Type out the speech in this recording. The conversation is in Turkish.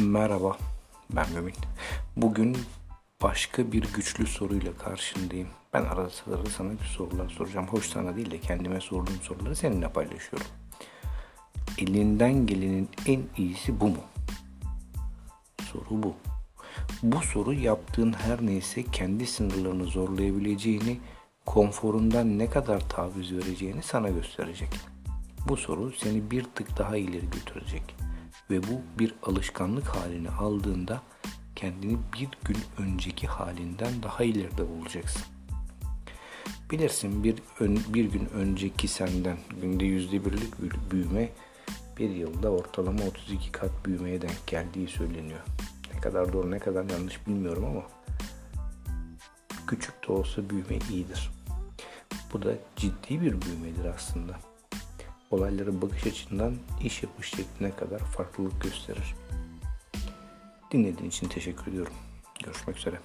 Merhaba, ben Mümin. Bugün başka bir güçlü soruyla karşındayım. Ben arada sırada sana bir sorular soracağım. Hoş sana değil de kendime sorduğum soruları seninle paylaşıyorum. Elinden gelenin en iyisi bu mu? Soru bu. Bu soru yaptığın her neyse kendi sınırlarını zorlayabileceğini, konforundan ne kadar taviz vereceğini sana gösterecek. Bu soru seni bir tık daha ileri götürecek ve bu bir alışkanlık halini aldığında kendini bir gün önceki halinden daha ileride bulacaksın. Bilirsin bir, ön, bir gün önceki senden günde yüzde birlik büyüme bir yılda ortalama 32 kat büyümeye denk geldiği söyleniyor. Ne kadar doğru ne kadar yanlış bilmiyorum ama küçük de olsa büyüme iyidir. Bu da ciddi bir büyümedir aslında olaylara bakış açından iş yapış şekline kadar farklılık gösterir. Dinlediğin için teşekkür ediyorum. Görüşmek üzere.